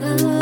hesitation.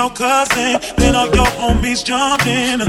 Your cousin. Then all your homies jumped in.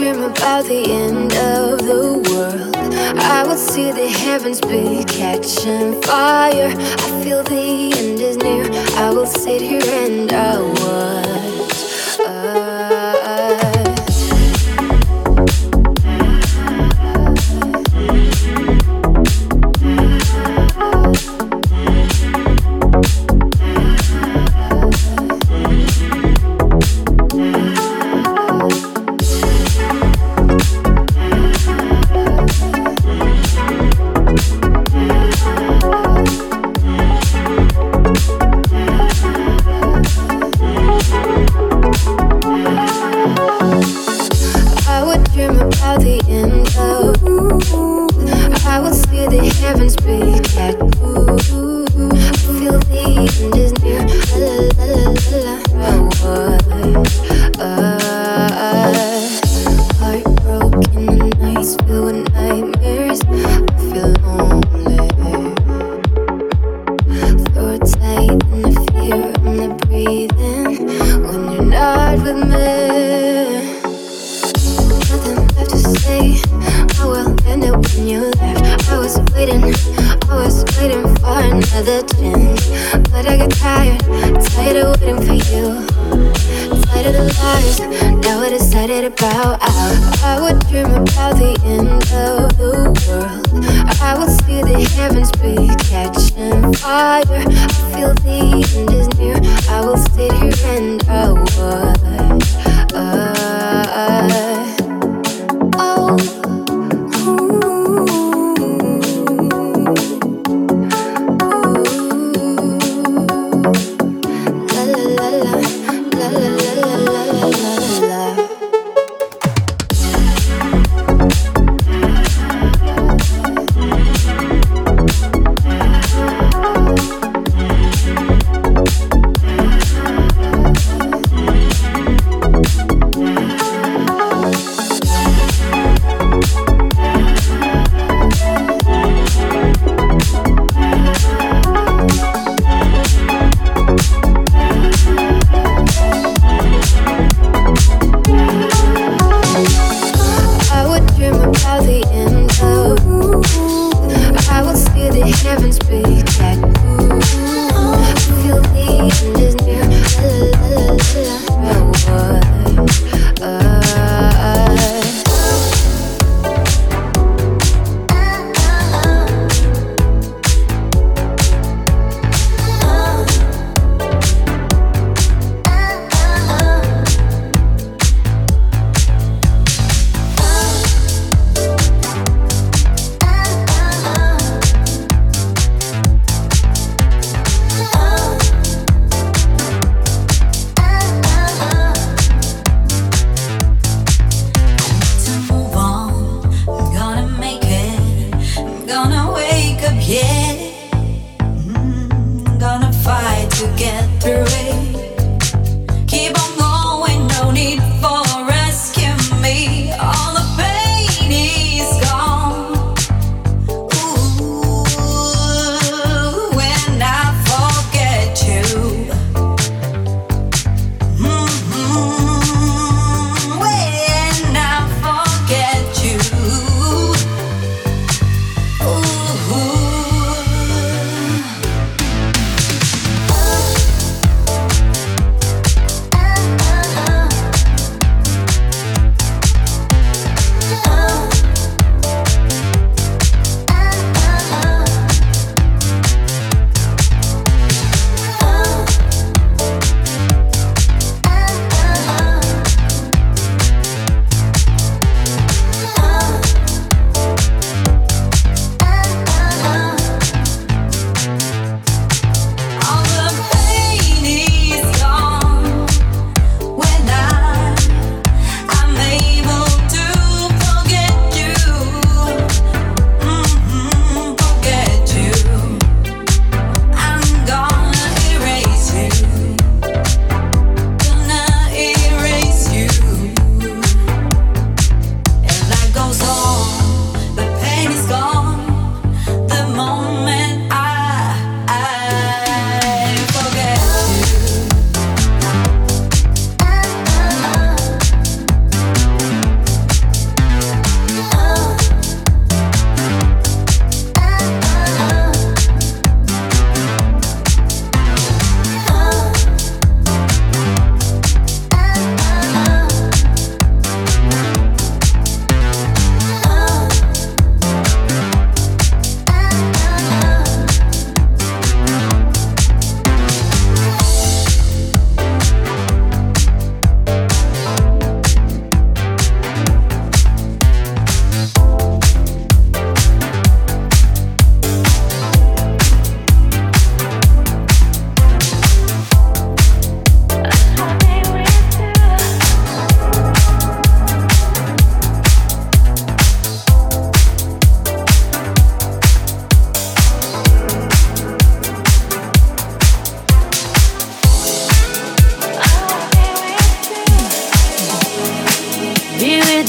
Dream about the end of the world, I would see the heavens be catching fire. I feel the end is near. I will sit here and I watch.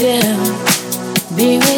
be with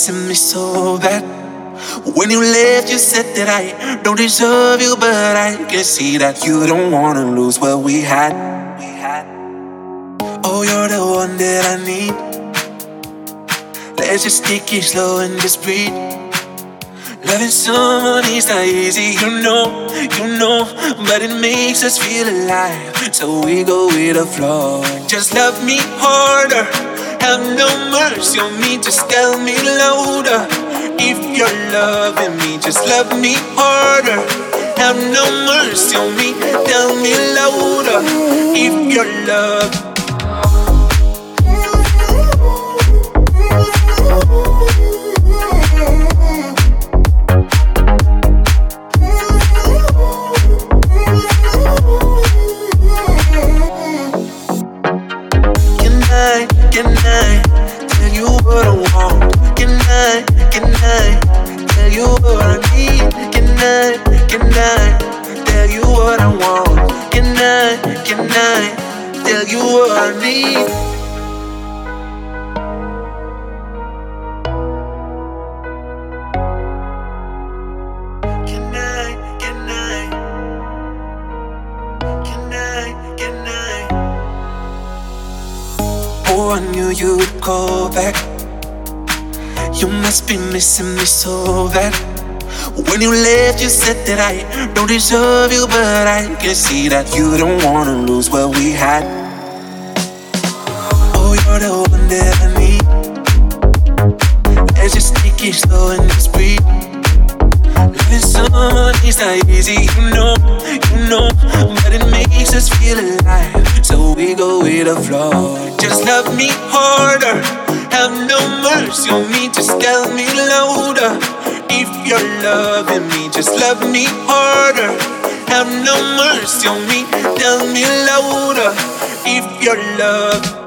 missing me so bad. When you left, you said that I don't deserve you, but I can see that you don't wanna lose what we had. Oh, you're the one that I need. Let's just take it slow and just breathe. Loving someone is not easy, you know, you know, but it makes us feel alive. So we go with the flow. Just love me harder, have no mercy on me, just tell me louder. If you're loving me, just love me harder. Have no mercy on me, tell me louder. If you're Tell you what I need. Can I, can I tell you what I want? Can I, can I tell you what I need? I knew you would call back love. missing me so bad. When you left, you said that I don't deserve you, but I can see that you don't wanna lose what we had. Oh, you're the one that I need. Just take it slow and breathe. Loving someone is not easy, you know, you know, but it makes us feel alive. So we go with the flow. Just love me harder have no mercy on me, just tell me louder. If you're loving me, just love me harder. Have no mercy on me, tell me louder. If you're love.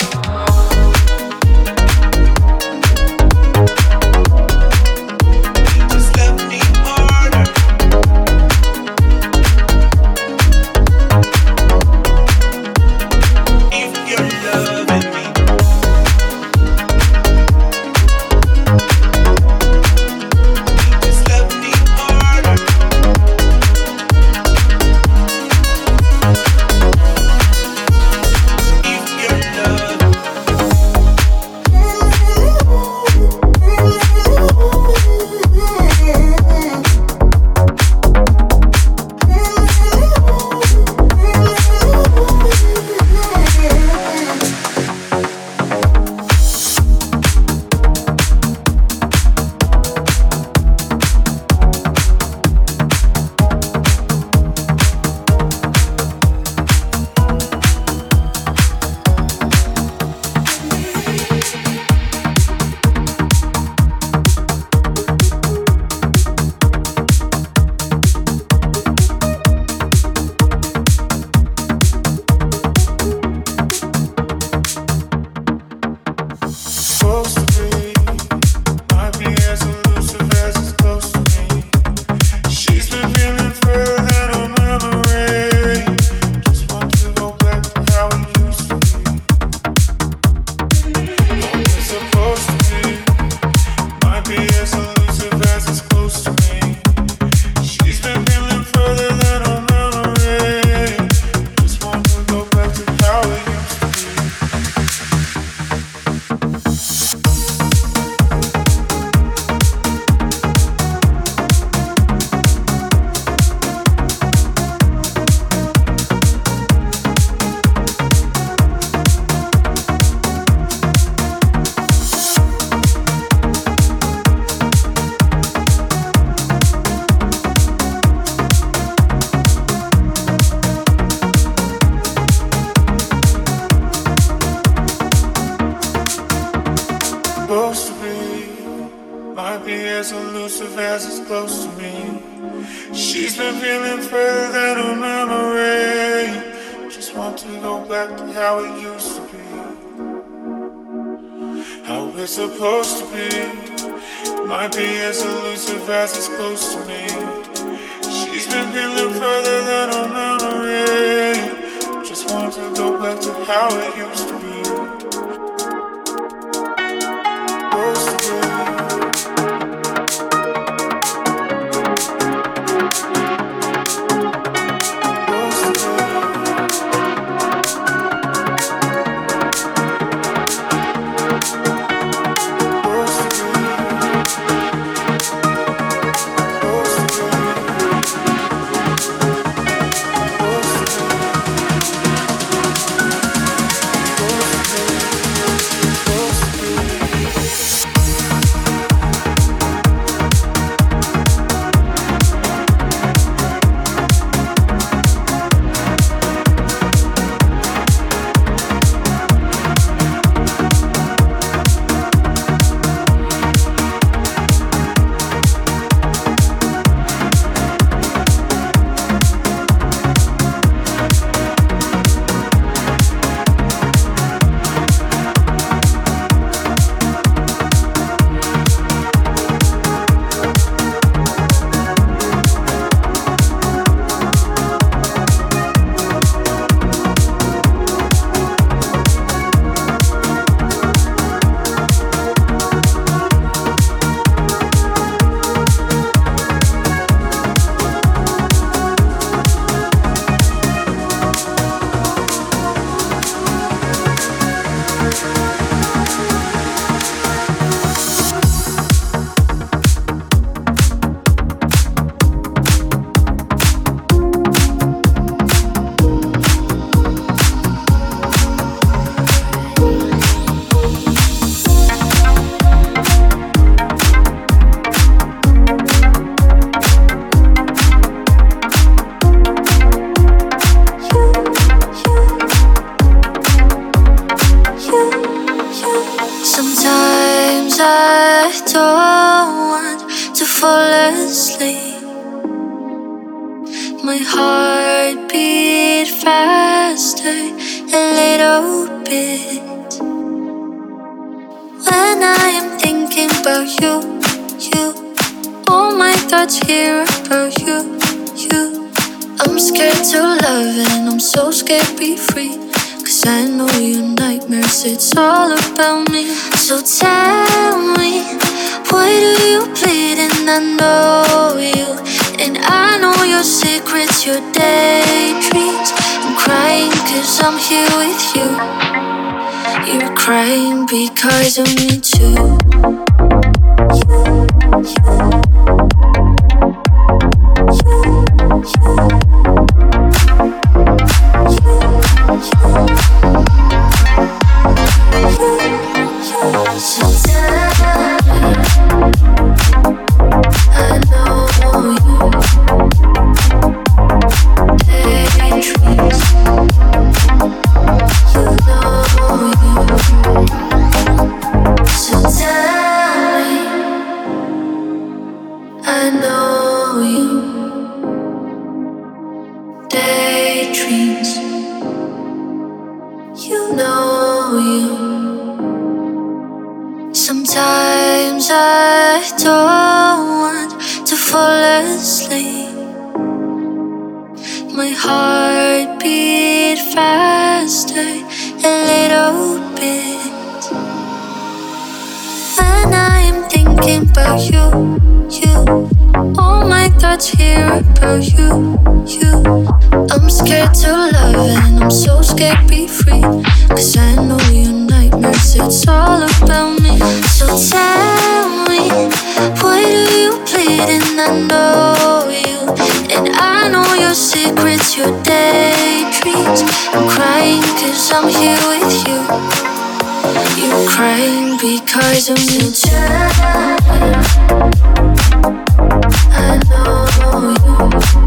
my heart beat faster a little bit. When I'm thinking about you, you, all my thoughts here about you, you. I'm scared to love and I'm so scared to be free. Cause I know your nightmares, it's all about me. So tell me, why do you bleed? And I know you, and I know your secrets, your daydreams. I'm crying cause I'm here with you. You're crying because of me. So tell me, I know you.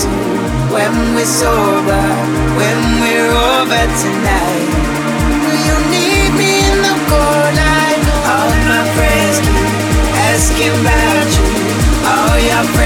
to when we're sober, when we're over tonight. Will you need me in the cold light? All my friends keep asking about you, all your friends.